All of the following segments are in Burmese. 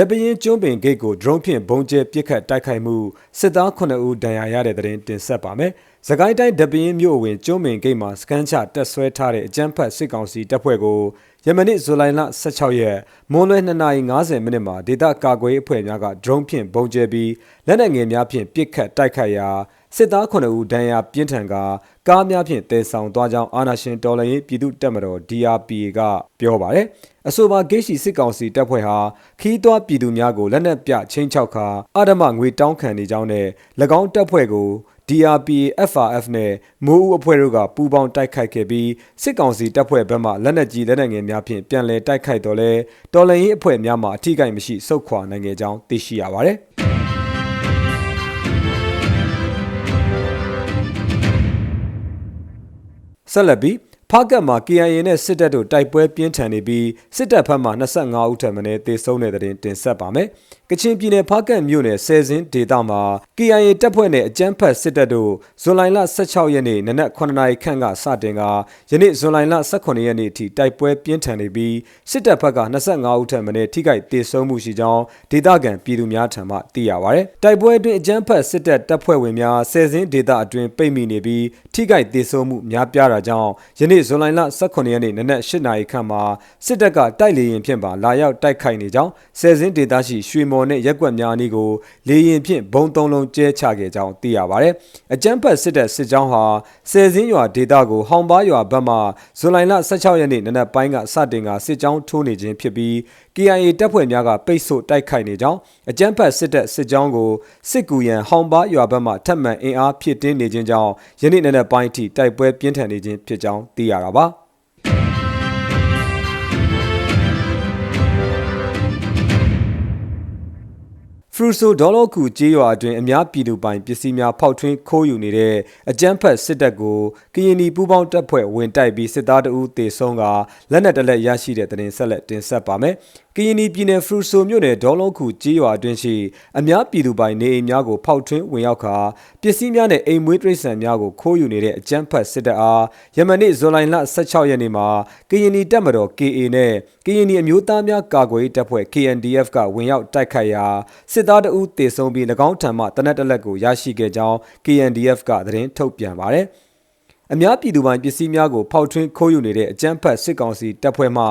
ဒပရင်ကျွန်းပင်ဂိတ်ကို drone ဖြင့်ဘုံကျဲပစ်ခတ်တိုက်ခိုက်မှုစစ်သား9ဦးဒဏ်ရာရတဲ့တဲ့တင်တင်ဆက်ပါမယ်။စကိုင်းတိုင်းဒပရင်မြို့ဝင်ကျွန်းပင်ဂိတ်မှာစကန်ချတက်ဆွဲထားတဲ့အကြမ်းဖက်စစ်ကောင်စီတပ်ဖွဲ့ကိုယမနေ့ဇူလိုင်လ16ရက်မွန်းလွဲ2:50မိနစ်မှာဒေသကာကွယ်ရေးအဖွဲ့များက drone ဖြင့်ဘုံကျဲပြီးလက်နက်ငယ်များဖြင့်ပစ်ခတ်တိုက်ခိုက်ရာ စစ်သား9ဦးဒဏ်ရာပြင်းထန်ကကားများဖြင့်တည်ဆောင်သွားကြောင်းအာဏာရှင်တော်လှန်ရေးပြည်သူ့တပ်မတော် DRPA ကပြောပါတယ်။အဆိုပါဂိတ်ရှိစစ်ကောင်စီတပ်ဖွဲ့ဟာခီးသွွားပြည်သူများကိုလက်နက်ပြချင်းချောက်ခါအာဓမငွေတောင်းခံနေကြောင်းနဲ့၎င်းတပ်ဖွဲ့ကို DRPA FRF နဲ့မိုးဦးအဖွဲ့တို့ကပူးပေါင်းတိုက်ခိုက်ခဲ့ပြီးစစ်ကောင်စီတပ်ဖွဲ့ဘက်မှလက်နက်ကြီးလက်နက်ငယ်များဖြင့်ပြန်လည်တိုက်ခိုက်တော်လဲတော်လှန်ရေးအဖွဲ့များမှအထိကိမရှိစုခွာနိုင်ခဲ့ကြောင်းသိရှိရပါတယ်။ ဆက်လက်ပြီးဖားကတ်မှာ KIA နဲ့စစ်တပ်တို့တိုက်ပွဲပြင်းထန်နေပြီးစစ်တပ်ဘက်မှ25ဦးထပ်မံတေဆုံးတဲ့တဲ့တင်ဆက်ပါမယ်။ ကချင်ပြည်နယ်ဖားကတ်မြို့နယ်ဆယ်စင်းဒေသမှာ KIA တပ်ဖွဲ့နဲ့အကြမ်းဖက်စစ်တပ်တို့ဇွန်လလ16ရက်နေ့နနက်9နာရီခန့်ကစတင်ကယနေ့ဇွန်လ18ရက်နေ့အထိတိုက်ပွဲပြင်းထန်နေပြီးစစ်တပ်ဘက်က25ဦးထပ်မံထိခိုက်ဒေဆုံးမှုရှိကြောင်းဒေသခံပြည်သူများထံမှသိရပါဗျ။တိုက်ပွဲအတွင်းအကြမ်းဖက်စစ်တပ်တပ်ဖွဲ့ဝင်များဆယ်စင်းဒေသအတွင်းပိတ်မိနေပြီးထိခိုက်ဒေဆုံးမှုများပြားတာကြောင့်ယနေ့ဇွန်လ18ရက်နေ့နနက်8နာရီခန့်မှာစစ်တပ်ကတိုက်လေရင်ဖြင့်ပါလာရောက်တိုက်ခိုက်နေကြောင်းဆယ်စင်းဒေသရှိရွှေမော်နဲ့ရက်ကွက်များအနည်းကိုလေရင်ဖြင့်ဘုံသုံးလုံးကျဲချခဲ့ကြောင်းသိရပါတယ်။အကြမ်းဖက်စစ်တပ်စစ်ကြောင်းဟာဆယ်စင်းရွာဒေသကိုဟောင်ပါရွာဘက်မှဇူလိုင်လ16ရက်နေ့နနက်ပိုင်းကစတင်ကစစ်ကြောင်းထိုးနေခြင်းဖြစ်ပြီး KIA တပ်ဖွဲ့များကပိတ်ဆို့တိုက်ခိုက်နေကြောင်းအကြမ်းဖက်စစ်တပ်စစ်ကြောင်းကိုစစ်ကူရန်ဟောင်ပါရွာဘက်မှထပ်မံအင်အားဖြည့်တင်းနေခြင်းကြောင့်ယနေ့နနက်ပိုင်းထိတိုက်ပွဲပြင်းထန်နေခြင်းဖြစ်ကြောင်းသိရတာပါ။ ဖရူဆိုဒေါ်လောကူကြေးရွာအတွင်းအများပြည်သူပိုင်ပစ္စည်းများဖောက်ထွင်းခိုးယူနေတဲ့အကြမ်းဖက်စစ်တပ်ကိုကရင်နီပူးပေါင်းတပ်ဖွဲ့ဝင်တိုက်ပြီးစစ်သားတအုပ်တေဆုံးကလက်နက်တလက်ရရှိတဲ့တင်ဆက်လက်တင်ဆက်ပါမယ်။ကရင်နီပြည်နယ်ဖရူဆိုမြို့နယ်ဒေါလုံးခုကြေးရွာအတွင်းရှိအများပြည်သူပိုင်နေအိမ်များကိုဖောက်ထွင်းဝင်ရောက်ခါပစ္စည်းများနဲ့အိမ်မွေးတိရစ္ဆာန်များကိုခိုးယူနေတဲ့အကြမ်းဖက်စစ်တပ်အားယမနေ့ဇူလိုင်လ16ရက်နေ့မှာကရင်နီတပ်မတော် KA နဲ့ကရင်နီအမျိုးသားများကာကွယ်ရေးတပ်ဖွဲ့ KNDF ကဝင်ရောက်တိုက်ခိုက်ရာစစ်သားတအုပ်တေဆုံးပြီး၎င်းထံမှတနက်တလက်ကိုရရှိခဲ့ကြောင်း KNDF ကသတင်းထုတ်ပြန်ပါတယ်။အများပြည်သူပိုင်ပစ္စည်းများကိုဖောက်ထွင်းခိုးယူနေတဲ့အကြမ်းဖက်စစ်ကောင်စီတပ်ဖွဲ့မှ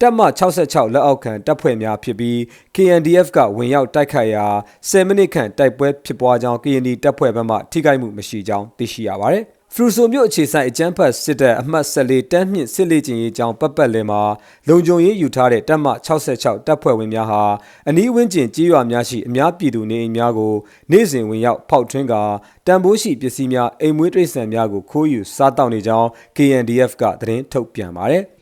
တပ်မ66လက်အောက်ခံတပ်ဖွဲ့များဖြစ်ပြီး KNDF ကဝင်ရောက်တိုက်ခိုက်ရာ10မိနစ်ခန့်တိုက်ပွဲဖြစ်ပွားကြောင်း KND တပ်ဖွဲ့ဘက်မှထိခိုက်မှုမရှိကြောင်းသိရှိရပါတယ်။ ဖရူဆိုမြို့အခြေဆိုင်အကျန်းဖတ်စစ်တပ်အမှတ်14တန်းမြင့်စစ်လေ့ကျင့်ရေးကျောင်းပတ်ပတ်လည်မှာလုံခြုံရေးယူထားတဲ့တပ်မ66တပ်ဖွဲ့ဝင်များဟာအနီးဝန်းကျင်ကြေးရွာများရှိအများပြည်သူနေအိမ်များကိုနေ့စဉ်ဝင်ရောက်ဖောက်ထွင်းကာတန်ဖိုးရှိပစ္စည်းများအိမ်မွေးတိရစ္ဆာန်များကိုခိုးယူစားတောက်နေကြောင်း KNDF ကသတင်းထုတ်ပြန်ပါတယ်။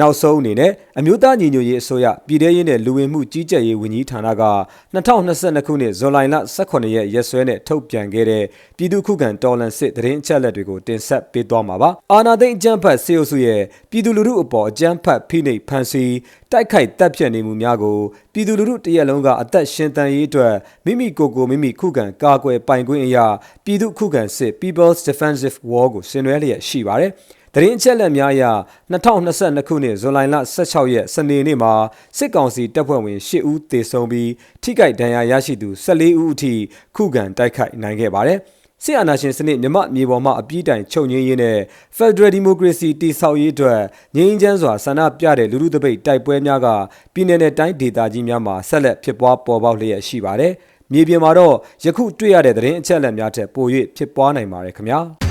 နောက်ဆုံးအနေနဲ့အမျိုးသားညီညွတ်ရေးအစိုးရပြည်ထရေးနဲ့လူဝင်မှုကြီးကြပ်ရေးဝန်ကြီးဌာနက2022ခုနှစ်ဇွန်လ18ရက်ရက်စွဲနဲ့ထုတ်ပြန်ခဲ့တဲ့ပြည်သူ့ခုခံတော်လှန်စစ်တရင်အချက်လက်တွေကိုတင်ဆက်ပေးသွားမှာပါ။အာနာသိန်းအကြမ်းဖက်စေအုပ်စုရဲ့ပြည်သူလူထုအပေါ်အကြမ်းဖက်ဖိနှိပ်ဖန်ဆီးတိုက်ခိုက်တပ်ဖြတ်နေမှုများကိုပြည်သူလူထုတရက်လုံးကအသက်ရှင်တန်ရေးအတွက်မိမိကိုယ်ကိုမိမိခုခံကာကွယ်ပိုင်ခွင့်အရာပြည်သူခုခံစစ် People's Defensive War ကိုဆင်နွှဲလျက်ရှိပါတယ်။ တရင်အချက်လက်များအရ2022ခုနှစ်ဇွန်လ16ရက်စနေနေ့မှာစစ်ကောင်စီတပ်ဖွဲ့ဝင်10ဦးသေဆုံးပြီးထိခိုက်ဒဏ်ရာရရှိသူ14ဦးအထိခုခံတိုက်ခိုက်နိုင်ခဲ့ပါတယ်။စစ်အာဏာရှင်စနစ်မြမမြေပေါ်မှာအပြည့်တိုင်ချုပ်ငင်းရေးနဲ့ Federal Democracy တည်ဆောက်ရေးအတွက်ငြိမ်းချမ်းစွာဆန္ဒပြတဲ့လူထုတပိတ်တိုက်ပွဲများကပြည်내နဲ့တိုင်းဒေသကြီးများမှာဆက်လက်ဖြစ်ပွားပေါ်ပေါက်လျက်ရှိပါတယ်။မြေပြင်မှာတော့ယခုတွေ့ရတဲ့သတင်းအချက်အလက်များထက်ပို၍ဖြစ်ပွားနိုင်ပါတယ်ခင်ဗျာ။